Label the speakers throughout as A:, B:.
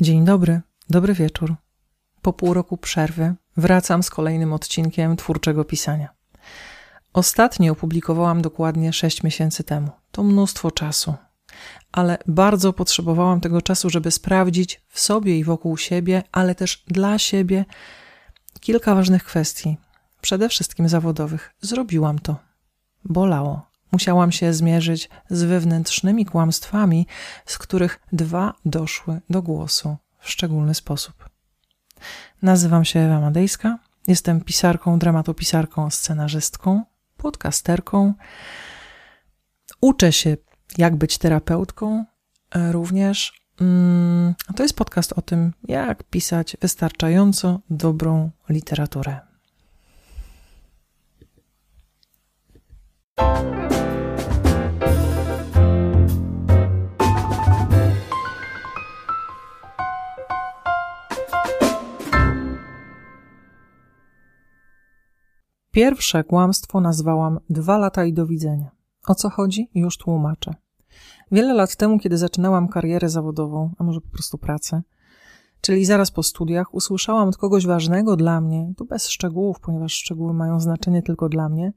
A: Dzień dobry, dobry wieczór. Po pół roku przerwy wracam z kolejnym odcinkiem twórczego pisania. Ostatni opublikowałam dokładnie 6 miesięcy temu. To mnóstwo czasu, ale bardzo potrzebowałam tego czasu, żeby sprawdzić w sobie i wokół siebie, ale też dla siebie kilka ważnych kwestii, przede wszystkim zawodowych. Zrobiłam to. Bolało. Musiałam się zmierzyć z wewnętrznymi kłamstwami, z których dwa doszły do głosu w szczególny sposób. Nazywam się Ewa Madejska, jestem pisarką, dramatopisarką, scenarzystką, podcasterką. Uczę się, jak być terapeutką e, również. Mm, to jest podcast o tym, jak pisać wystarczająco dobrą literaturę. Pierwsze kłamstwo nazwałam dwa lata i do widzenia. O co chodzi? Już tłumaczę. Wiele lat temu, kiedy zaczynałam karierę zawodową, a może po prostu pracę, czyli zaraz po studiach, usłyszałam od kogoś ważnego dla mnie, tu bez szczegółów, ponieważ szczegóły mają znaczenie tylko dla mnie.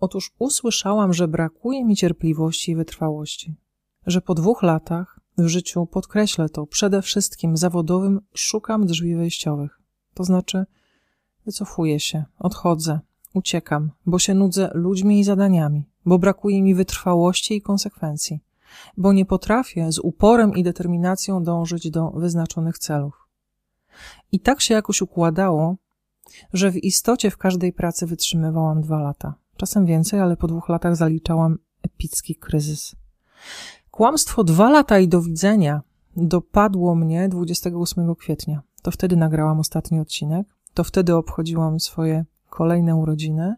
A: Otóż usłyszałam, że brakuje mi cierpliwości i wytrwałości, że po dwóch latach w życiu, podkreślę to, przede wszystkim zawodowym, szukam drzwi wejściowych. To znaczy, wycofuję się, odchodzę, Uciekam, bo się nudzę ludźmi i zadaniami, bo brakuje mi wytrwałości i konsekwencji, bo nie potrafię z uporem i determinacją dążyć do wyznaczonych celów. I tak się jakoś układało, że w istocie w każdej pracy wytrzymywałam dwa lata. Czasem więcej, ale po dwóch latach zaliczałam epicki kryzys. Kłamstwo dwa lata i do widzenia dopadło mnie 28 kwietnia. To wtedy nagrałam ostatni odcinek. To wtedy obchodziłam swoje kolejne urodziny,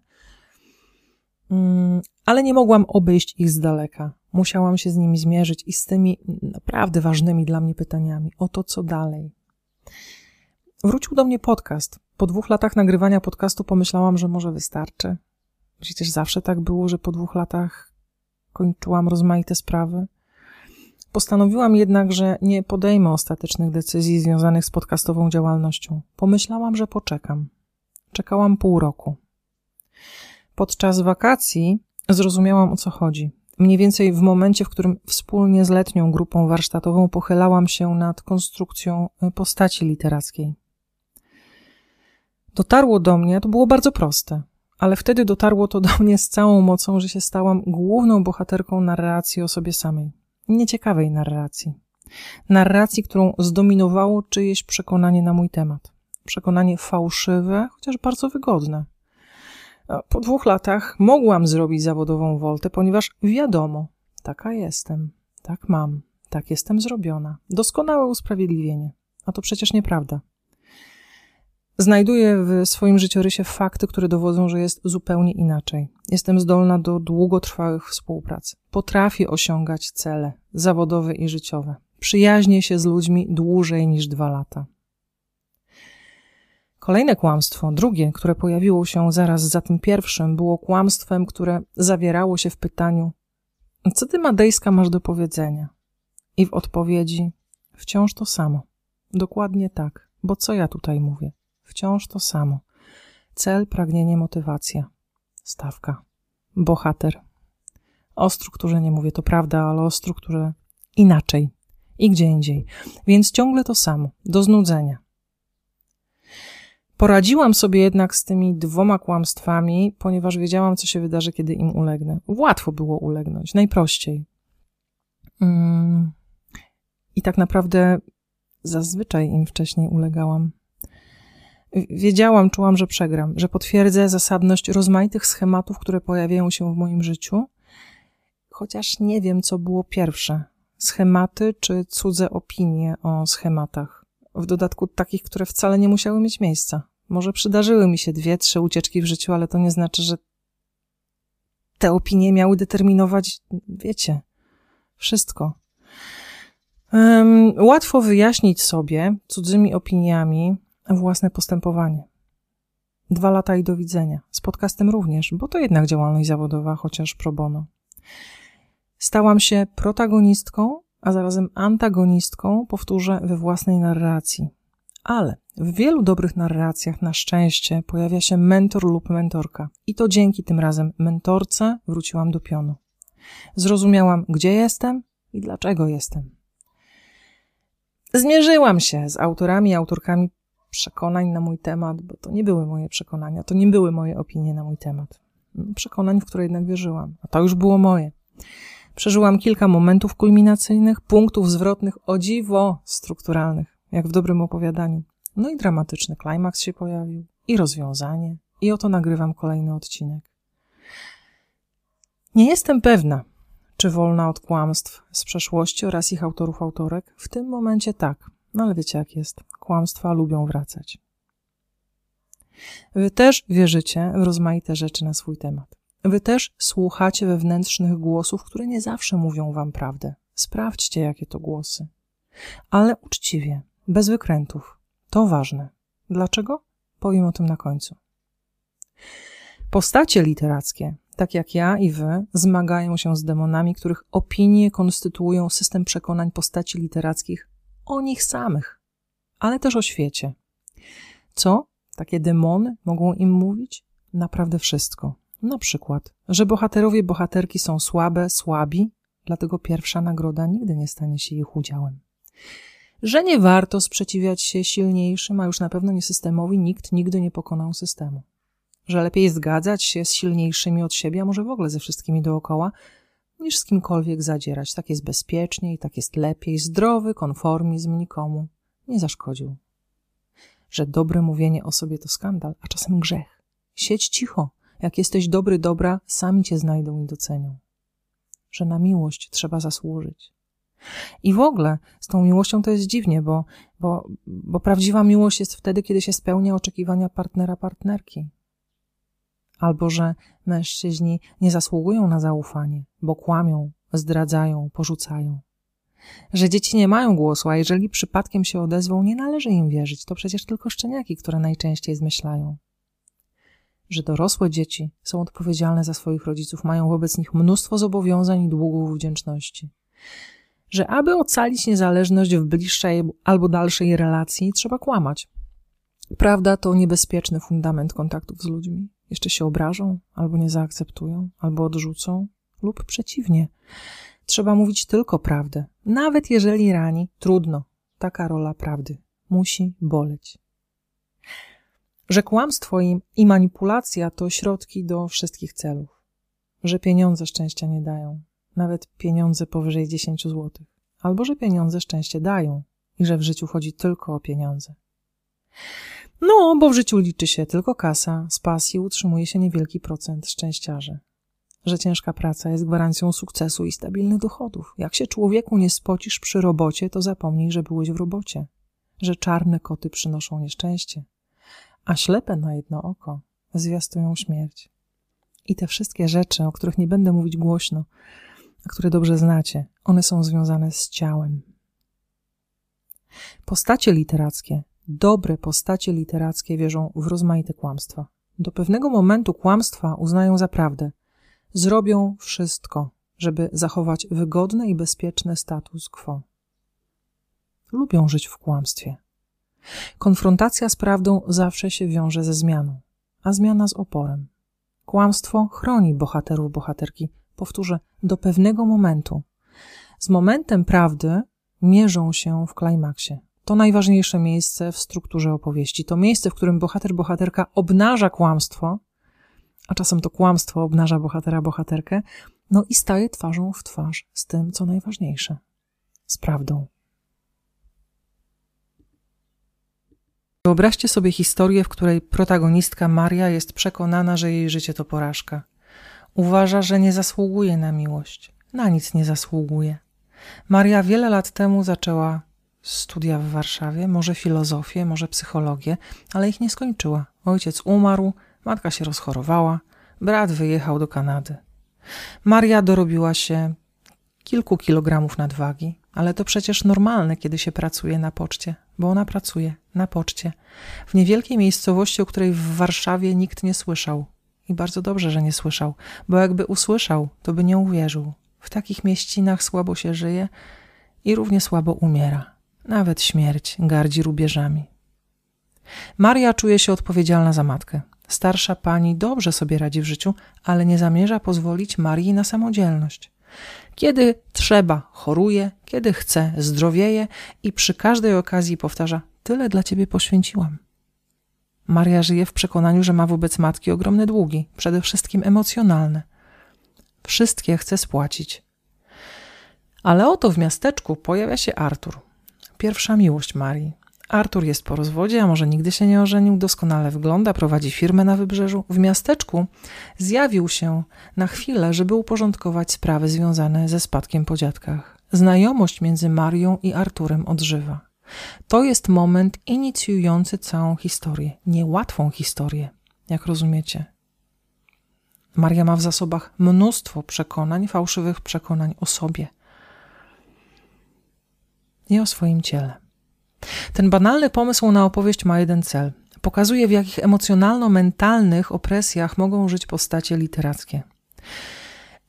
A: mm, ale nie mogłam obejść ich z daleka. Musiałam się z nimi zmierzyć i z tymi naprawdę ważnymi dla mnie pytaniami o to, co dalej. Wrócił do mnie podcast. Po dwóch latach nagrywania podcastu pomyślałam, że może wystarczy. Przecież zawsze tak było, że po dwóch latach kończyłam rozmaite sprawy. Postanowiłam jednak, że nie podejmę ostatecznych decyzji związanych z podcastową działalnością. Pomyślałam, że poczekam. Czekałam pół roku. Podczas wakacji zrozumiałam o co chodzi. Mniej więcej w momencie, w którym wspólnie z letnią grupą warsztatową pochylałam się nad konstrukcją e, postaci literackiej. Dotarło do mnie, to było bardzo proste, ale wtedy dotarło to do mnie z całą mocą, że się stałam główną bohaterką narracji o sobie samej. Nieciekawej narracji. Narracji, którą zdominowało czyjeś przekonanie na mój temat przekonanie fałszywe, chociaż bardzo wygodne. Po dwóch latach mogłam zrobić zawodową woltę, ponieważ wiadomo, taka jestem, tak mam, tak jestem zrobiona. Doskonałe usprawiedliwienie. A to przecież nieprawda. Znajduję w swoim życiorysie fakty, które dowodzą, że jest zupełnie inaczej. Jestem zdolna do długotrwałych współprac. Potrafię osiągać cele zawodowe i życiowe. Przyjaźnię się z ludźmi dłużej niż dwa lata. Kolejne kłamstwo, drugie, które pojawiło się zaraz za tym pierwszym, było kłamstwem, które zawierało się w pytaniu: Co ty, Madejska, masz do powiedzenia? I w odpowiedzi: Wciąż to samo. Dokładnie tak, bo co ja tutaj mówię? Wciąż to samo. Cel, pragnienie, motywacja. Stawka. Bohater. O strukturze nie mówię, to prawda, ale o strukturze inaczej i gdzie indziej. Więc ciągle to samo, do znudzenia. Poradziłam sobie jednak z tymi dwoma kłamstwami, ponieważ wiedziałam, co się wydarzy, kiedy im ulegnę. Łatwo było ulegnąć, najprościej. Mm. I tak naprawdę zazwyczaj im wcześniej ulegałam. Wiedziałam, czułam, że przegram, że potwierdzę zasadność rozmaitych schematów, które pojawiają się w moim życiu, chociaż nie wiem, co było pierwsze schematy czy cudze opinie o schematach. W dodatku takich, które wcale nie musiały mieć miejsca. Może przydarzyły mi się dwie, trzy ucieczki w życiu, ale to nie znaczy, że te opinie miały determinować, wiecie, wszystko. Um, łatwo wyjaśnić sobie cudzymi opiniami własne postępowanie. Dwa lata i do widzenia. Z podcastem również, bo to jednak działalność zawodowa, chociaż pro bono. Stałam się protagonistką a zarazem antagonistką, powtórzę, we własnej narracji. Ale w wielu dobrych narracjach na szczęście pojawia się mentor lub mentorka. I to dzięki tym razem mentorce wróciłam do pionu. Zrozumiałam, gdzie jestem i dlaczego jestem. Zmierzyłam się z autorami i autorkami przekonań na mój temat, bo to nie były moje przekonania, to nie były moje opinie na mój temat. Przekonań, w które jednak wierzyłam, a to już było moje. Przeżyłam kilka momentów kulminacyjnych, punktów zwrotnych, o dziwo strukturalnych, jak w dobrym opowiadaniu. No i dramatyczny klimaks się pojawił, i rozwiązanie, i oto nagrywam kolejny odcinek. Nie jestem pewna, czy wolna od kłamstw z przeszłości oraz ich autorów, autorek. W tym momencie tak, no ale wiecie jak jest. Kłamstwa lubią wracać. Wy też wierzycie w rozmaite rzeczy na swój temat. Wy też słuchacie wewnętrznych głosów, które nie zawsze mówią wam prawdę. Sprawdźcie, jakie to głosy. Ale uczciwie, bez wykrętów. To ważne. Dlaczego? Powiem o tym na końcu. Postacie literackie, tak jak ja i wy, zmagają się z demonami, których opinie konstytuują system przekonań postaci literackich o nich samych, ale też o świecie. Co takie demony mogą im mówić? Naprawdę wszystko. Na przykład, że bohaterowie, bohaterki są słabe, słabi, dlatego pierwsza nagroda nigdy nie stanie się ich udziałem. Że nie warto sprzeciwiać się silniejszym, a już na pewno nie systemowi, nikt nigdy nie pokonał systemu. Że lepiej zgadzać się z silniejszymi od siebie, a może w ogóle ze wszystkimi dookoła, niż z kimkolwiek zadzierać. Tak jest bezpieczniej, tak jest lepiej. Zdrowy konformizm nikomu nie zaszkodził. Że dobre mówienie o sobie to skandal, a czasem grzech. Siedź cicho, jak jesteś dobry, dobra, sami cię znajdą i docenią. Że na miłość trzeba zasłużyć. I w ogóle z tą miłością to jest dziwnie, bo, bo, bo prawdziwa miłość jest wtedy, kiedy się spełnia oczekiwania partnera, partnerki. Albo że mężczyźni nie zasługują na zaufanie, bo kłamią, zdradzają, porzucają. Że dzieci nie mają głosu, a jeżeli przypadkiem się odezwą, nie należy im wierzyć. To przecież tylko szczeniaki, które najczęściej zmyślają że dorosłe dzieci są odpowiedzialne za swoich rodziców, mają wobec nich mnóstwo zobowiązań i długów wdzięczności. Że aby ocalić niezależność w bliższej albo dalszej relacji, trzeba kłamać. Prawda to niebezpieczny fundament kontaktów z ludźmi. Jeszcze się obrażą, albo nie zaakceptują, albo odrzucą, lub przeciwnie. Trzeba mówić tylko prawdę. Nawet jeżeli rani, trudno. Taka rola prawdy musi boleć że kłamstwo i, manipulacja to środki do wszystkich celów, że pieniądze szczęścia nie dają, nawet pieniądze powyżej 10 zł, albo że pieniądze szczęście dają i że w życiu chodzi tylko o pieniądze. No, bo w życiu liczy się tylko kasa, z pasji utrzymuje się niewielki procent szczęściarzy. Że ciężka praca jest gwarancją sukcesu i stabilnych dochodów. Jak się człowieku nie spocisz przy robocie, to zapomnij, że byłeś w robocie. Że czarne koty przynoszą nieszczęście a ślepe na jedno oko zwiastują śmierć. I te wszystkie rzeczy, o których nie będę mówić głośno, które dobrze znacie, one są związane z ciałem. Postacie literackie, dobre postacie literackie wierzą w rozmaite kłamstwa. Do pewnego momentu kłamstwa uznają za prawdę. Zrobią wszystko, żeby zachować wygodny i bezpieczny status quo. Lubią żyć w kłamstwie. Konfrontacja z prawdą zawsze się wiąże ze zmianą, a zmiana z oporem. Kłamstwo chroni bohaterów, bohaterki, powtórzę, do pewnego momentu. Z momentem prawdy mierzą się w klimaksie. To najważniejsze miejsce w strukturze opowieści. To miejsce, w którym bohater, bohaterka obnaża kłamstwo, a czasem to kłamstwo obnaża bohatera, bohaterkę, no i staje twarzą w twarz z tym, co najważniejsze z prawdą. Wyobraźcie sobie historię, w której protagonistka Maria jest przekonana, że jej życie to porażka. Uważa, że nie zasługuje na miłość. Na nic nie zasługuje. Maria wiele lat temu zaczęła studia w Warszawie, może filozofię, może psychologię, ale ich nie skończyła. Ojciec umarł, matka się rozchorowała, brat wyjechał do Kanady. Maria dorobiła się kilku kilogramów nadwagi, ale to przecież normalne, kiedy się pracuje na poczcie, bo ona pracuje na poczcie, w niewielkiej miejscowości, o której w Warszawie nikt nie słyszał. I bardzo dobrze, że nie słyszał, bo jakby usłyszał, to by nie uwierzył. W takich mieścinach słabo się żyje i równie słabo umiera. Nawet śmierć gardzi rubieżami. Maria czuje się odpowiedzialna za matkę. Starsza pani dobrze sobie radzi w życiu, ale nie zamierza pozwolić Marii na samodzielność. Kiedy trzeba, choruje, kiedy chce, zdrowieje i przy każdej okazji powtarza: Tyle dla ciebie poświęciłam. Maria żyje w przekonaniu, że ma wobec matki ogromne długi, przede wszystkim emocjonalne. Wszystkie chce spłacić. Ale oto w miasteczku pojawia się Artur, pierwsza miłość Marii. Artur jest po rozwodzie, a może nigdy się nie ożenił, doskonale wygląda, prowadzi firmę na wybrzeżu. W miasteczku zjawił się na chwilę, żeby uporządkować sprawy związane ze spadkiem po dziadkach. Znajomość między Marią i Arturem odżywa. To jest moment inicjujący całą historię, niełatwą historię, jak rozumiecie. Maria ma w zasobach mnóstwo przekonań, fałszywych przekonań o sobie i o swoim ciele. Ten banalny pomysł na opowieść ma jeden cel. Pokazuje, w jakich emocjonalno-mentalnych opresjach mogą żyć postacie literackie.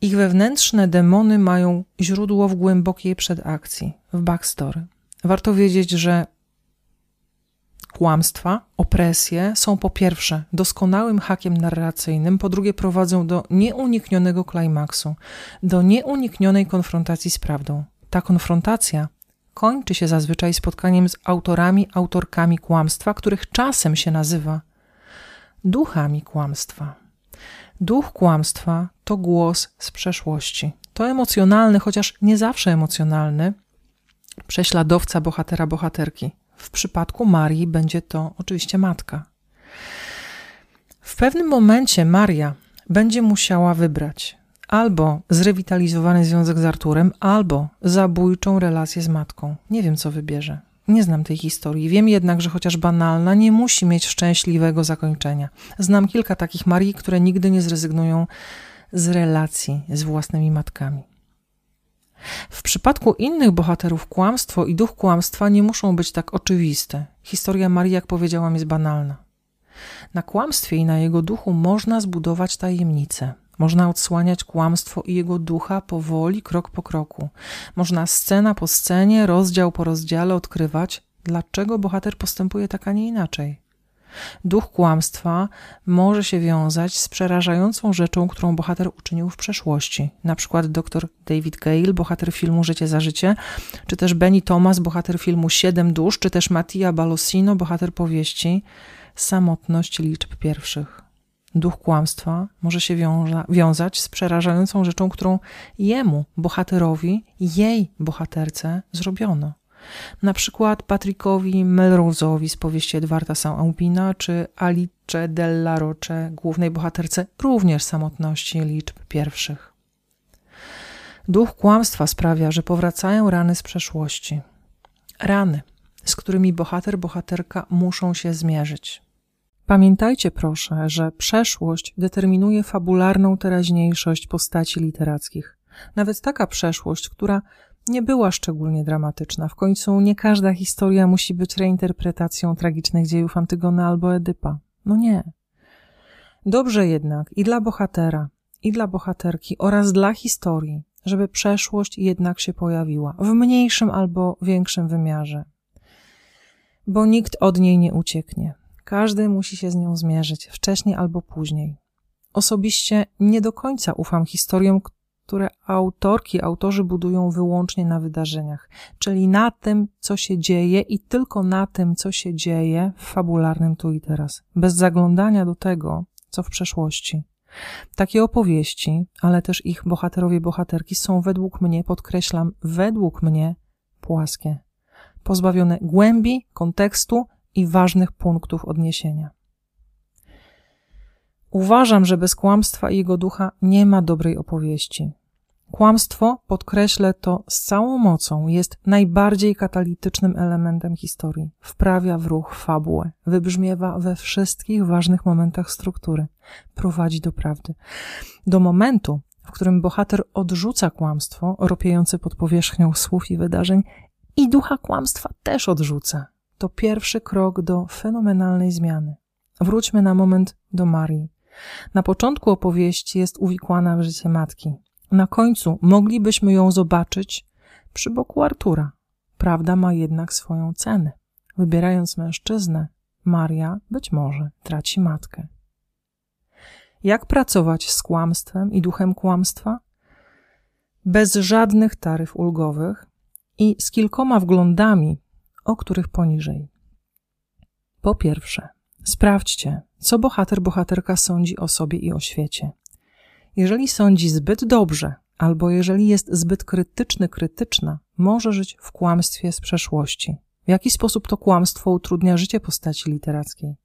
A: Ich wewnętrzne demony mają źródło w głębokiej przedakcji, w backstory. Warto wiedzieć, że kłamstwa, opresje są po pierwsze doskonałym hakiem narracyjnym, po drugie prowadzą do nieuniknionego klimaksu, do nieuniknionej konfrontacji z prawdą. Ta konfrontacja kończy się zazwyczaj spotkaniem z autorami, autorkami kłamstwa, których czasem się nazywa duchami kłamstwa. Duch kłamstwa to głos z przeszłości. To emocjonalny, chociaż nie zawsze emocjonalny, prześladowca bohatera, bohaterki. W przypadku Marii będzie to oczywiście matka. W pewnym momencie Maria będzie musiała wybrać albo zrewitalizowany związek z Arturem, albo zabójczą relację z matką. Nie wiem, co wybierze. Nie znam tej historii. Wiem jednak, że chociaż banalna, nie musi mieć szczęśliwego zakończenia. Znam kilka takich Marii, które nigdy nie zrezygnują z relacji z własnymi matkami. W przypadku innych bohaterów kłamstwo i duch kłamstwa nie muszą być tak oczywiste. Historia Marii, jak powiedziałam, jest banalna. Na kłamstwie i na jego duchu można zbudować tajemnicę. Można odsłaniać kłamstwo i jego ducha powoli, krok po kroku. Można scena po scenie, rozdział po rozdziale odkrywać, dlaczego bohater postępuje tak, a nie inaczej. Duch kłamstwa może się wiązać z przerażającą rzeczą, którą bohater uczynił w przeszłości. Na przykład dr David Gale, bohater filmu Życie za życie, czy też Benny Thomas, bohater filmu Siedem dusz, czy też Mattia Balosino, bohater powieści Samotność liczb pierwszych. Duch kłamstwa może się wiąza, wiązać z przerażającą rzeczą, którą jemu, bohaterowi, jej bohaterce zrobiono. Na przykład Patrickowi Melrose'owi z powieści Edwarda Saint-Aubina, czy Alice della Roche, głównej bohaterce również samotności liczb pierwszych. Duch kłamstwa sprawia, że powracają rany z przeszłości. Rany, z którymi bohater, bohaterka muszą się zmierzyć. Pamiętajcie proszę, że przeszłość determinuje fabularną teraźniejszość postaci literackich. Nawet taka przeszłość, która nie była szczególnie dramatyczna. W końcu nie każda historia musi być reinterpretacją tragicznych dziejów Antygony albo Edypa. No nie. Dobrze jednak i dla bohatera, i dla bohaterki oraz dla historii, żeby przeszłość jednak się pojawiła w mniejszym albo większym wymiarze. Bo nikt od niej nie ucieknie. Każdy musi się z nią zmierzyć, wcześniej albo później. Osobiście nie do końca ufam historiom, które autorki, autorzy budują wyłącznie na wydarzeniach, czyli na tym, co się dzieje i tylko na tym, co się dzieje w fabularnym tu i teraz, bez zaglądania do tego, co w przeszłości. Takie opowieści, ale też ich bohaterowie, bohaterki są według mnie, podkreślam, według mnie płaskie, pozbawione głębi, kontekstu i ważnych punktów odniesienia. Uważam, że bez kłamstwa i jego ducha nie ma dobrej opowieści. Kłamstwo, podkreślę to z całą mocą, jest najbardziej katalitycznym elementem historii. Wprawia w ruch fabułę, wybrzmiewa we wszystkich ważnych momentach struktury, prowadzi do prawdy. Do momentu, w którym bohater odrzuca kłamstwo, ropiejące pod powierzchnią słów i wydarzeń, i ducha kłamstwa też odrzuca. To pierwszy krok do fenomenalnej zmiany. Wróćmy na moment do Marii. Na początku opowieści jest uwikłana w życie matki. Na końcu moglibyśmy ją zobaczyć przy boku Artura. Prawda ma jednak swoją cenę. Wybierając mężczyznę, Maria być może traci matkę. Jak pracować z kłamstwem i duchem kłamstwa? Bez żadnych taryf ulgowych i z kilkoma wglądami, o których poniżej. Po pierwsze, sprawdźcie, co bohater, bohaterka sądzi o sobie i o świecie. Jeżeli sądzi zbyt dobrze, albo jeżeli jest zbyt krytyczny, krytyczna, może żyć w kłamstwie z przeszłości. W jaki sposób to kłamstwo utrudnia życie postaci literackiej?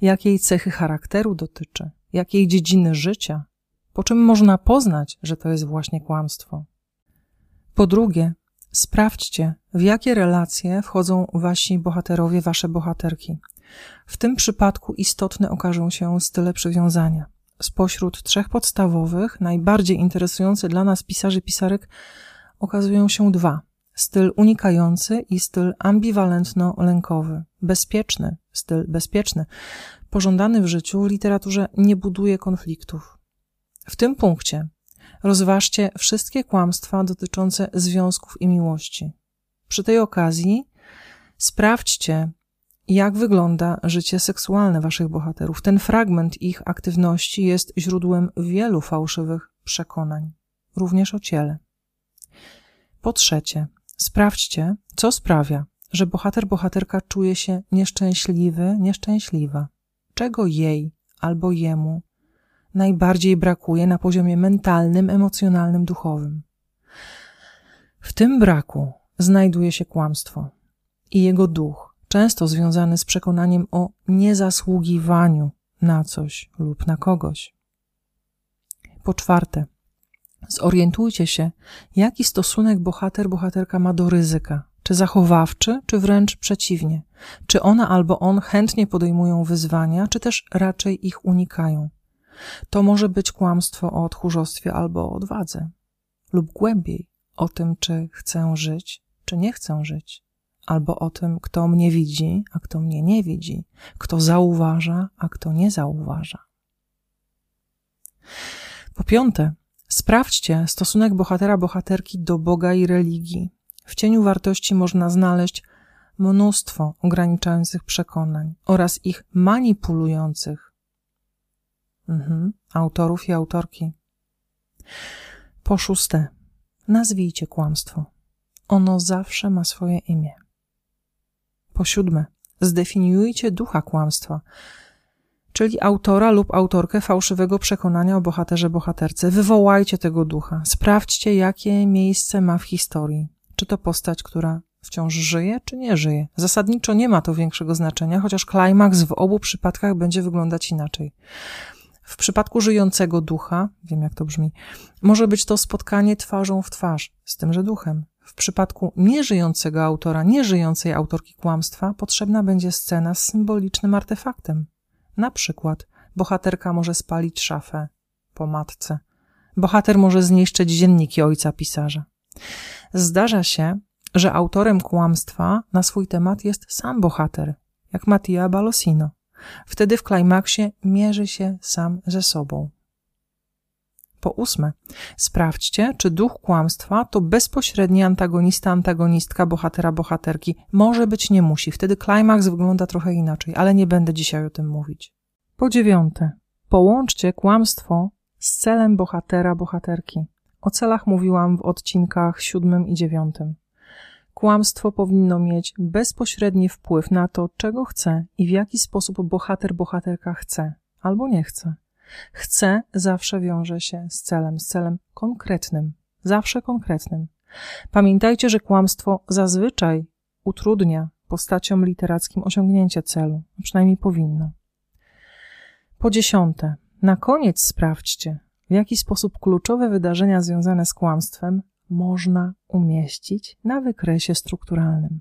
A: Jakiej cechy charakteru dotyczy? Jakiej dziedziny życia? Po czym można poznać, że to jest właśnie kłamstwo? Po drugie, sprawdźcie, w jakie relacje wchodzą wasi bohaterowie, wasze bohaterki. W tym przypadku istotne okażą się style przywiązania. Spośród trzech podstawowych, najbardziej interesujące dla nas pisarzy pisarek okazują się dwa. Styl unikający i styl ambiwalentno-lękowy. Bezpieczny, styl bezpieczny, pożądany w życiu w literaturze nie buduje konfliktów. W tym punkcie rozważcie wszystkie kłamstwa dotyczące związków i miłości. Przy tej okazji sprawdźcie, jak wygląda życie seksualne waszych bohaterów. Ten fragment ich aktywności jest źródłem wielu fałszywych przekonań, również o ciele. Po trzecie, sprawdźcie, co sprawia, że bohater, bohaterka czuje się nieszczęśliwy, nieszczęśliwa. Czego jej albo jemu najbardziej brakuje na poziomie mentalnym, emocjonalnym, duchowym. W tym braku znajduje się kłamstwo i jego duch często związany z przekonaniem o niezasługiwaniu na coś lub na kogoś. Po czwarte, zorientujcie się, jaki stosunek bohater, bohaterka ma do ryzyka. Czy zachowawczy, czy wręcz przeciwnie. Czy ona albo on chętnie podejmują wyzwania, czy też raczej ich unikają. To może być kłamstwo o tchórzostwie albo odwadze, lub głębiej o tym, czy chcę żyć, czy nie chcę żyć albo o tym, kto mnie widzi, a kto mnie nie widzi, kto zauważa, a kto nie zauważa. Po piąte, sprawdźcie stosunek bohatera, bohaterki do Boga i religii. W cieniu wartości można znaleźć mnóstwo ograniczających przekonań oraz ich manipulujących mhm, autorów i autorki. Po szóste, nazwijcie kłamstwo. Ono zawsze ma swoje imię. Po siódme, zdefiniujcie ducha kłamstwa, czyli autora lub autorkę fałszywego przekonania o bohaterze, bohaterce. Wywołajcie tego ducha. Sprawdźcie, jakie miejsce ma w historii. Czy to postać, która wciąż żyje, czy nie żyje. Zasadniczo nie ma to większego znaczenia, chociaż klimaks w obu przypadkach będzie wyglądać inaczej. W przypadku żyjącego ducha, wiem jak to brzmi, może być to spotkanie twarzą w twarz z tymże duchem. W przypadku nieżyjącego autora, nieżyjącej autorki kłamstwa, potrzebna będzie scena z symbolicznym artefaktem. Na przykład bohaterka może spalić szafę po matce. Bohater może zniszczyć dzienniki ojca pisarza. Zdarza się, że autorem kłamstwa na swój temat jest sam bohater, jak Mattia Balosino. Wtedy w klimaksie mierzy się sam ze sobą. Po ósme, sprawdźcie, czy duch kłamstwa to bezpośredni antagonista, antagonistka, bohatera, bohaterki. Może być, nie musi. Wtedy klimaks wygląda trochę inaczej, ale nie będę dzisiaj o tym mówić. Po dziewiąte, połączcie kłamstwo z celem bohatera, bohaterki. O celach mówiłam w odcinkach siódmym i dziewiątym. Kłamstwo powinno mieć bezpośredni wpływ na to, czego chce i w jaki sposób bohater, bohaterka chce albo nie chce. Chce zawsze wiąże się z celem, z celem konkretnym, zawsze konkretnym. Pamiętajcie, że kłamstwo zazwyczaj utrudnia postaciom literackim osiągnięcie celu, przynajmniej powinno. Po dziesiąte, na koniec sprawdźcie, w jaki sposób kluczowe wydarzenia związane z kłamstwem można umieścić na wykresie strukturalnym.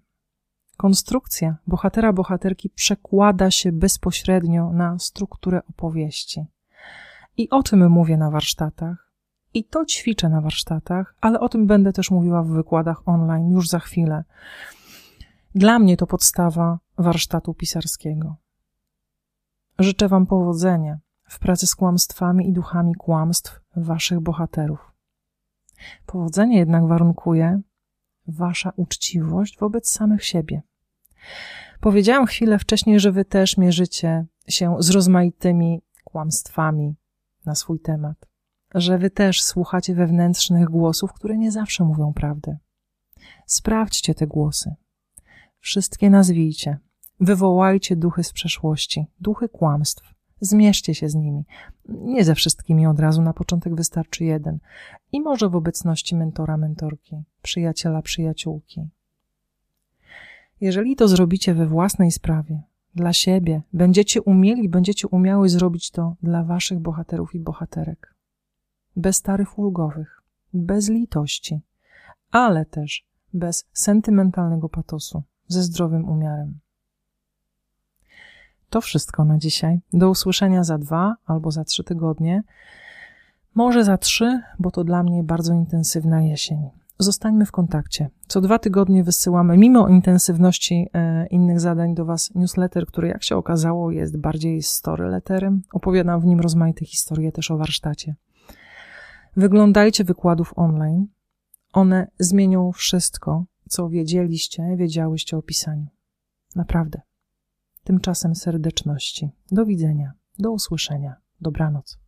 A: Konstrukcja bohatera bohaterki przekłada się bezpośrednio na strukturę opowieści. I o tym mówię na warsztatach, i to ćwiczę na warsztatach, ale o tym będę też mówiła w wykładach online już za chwilę. Dla mnie to podstawa warsztatu pisarskiego. Życzę Wam powodzenia w pracy z kłamstwami i duchami kłamstw Waszych bohaterów. Powodzenie jednak warunkuje, wasza uczciwość wobec samych siebie. Powiedziałam chwilę wcześniej, że wy też mierzycie się z rozmaitymi kłamstwami na swój temat, że wy też słuchacie wewnętrznych głosów, które nie zawsze mówią prawdę. Sprawdźcie te głosy. Wszystkie nazwijcie. Wywołajcie duchy z przeszłości, duchy kłamstw. Zmierzcie się z nimi. Nie ze wszystkimi od razu, na początek wystarczy jeden. I może w obecności mentora, mentorki, przyjaciela, przyjaciółki. Jeżeli to zrobicie we własnej sprawie, dla siebie, będziecie umieli, będziecie umiały zrobić to dla waszych bohaterów i bohaterek. Bez starych ulgowych, bez litości, ale też bez sentymentalnego patosu, ze zdrowym umiarem. To wszystko na dzisiaj. Do usłyszenia za dwa albo za trzy tygodnie. Może za trzy, bo to dla mnie bardzo intensywna jesień. Zostańmy w kontakcie. Co dwa tygodnie wysyłamy, mimo intensywności e, innych zadań, do Was newsletter, który, jak się okazało, jest bardziej story letterem. Opowiadam w nim rozmaite historie też o warsztacie. Wyglądajcie wykładów online. One zmienią wszystko, co wiedzieliście, wiedziałyście o pisaniu. Naprawdę. Tymczasem serdeczności. Do widzenia, do usłyszenia. Dobranoc.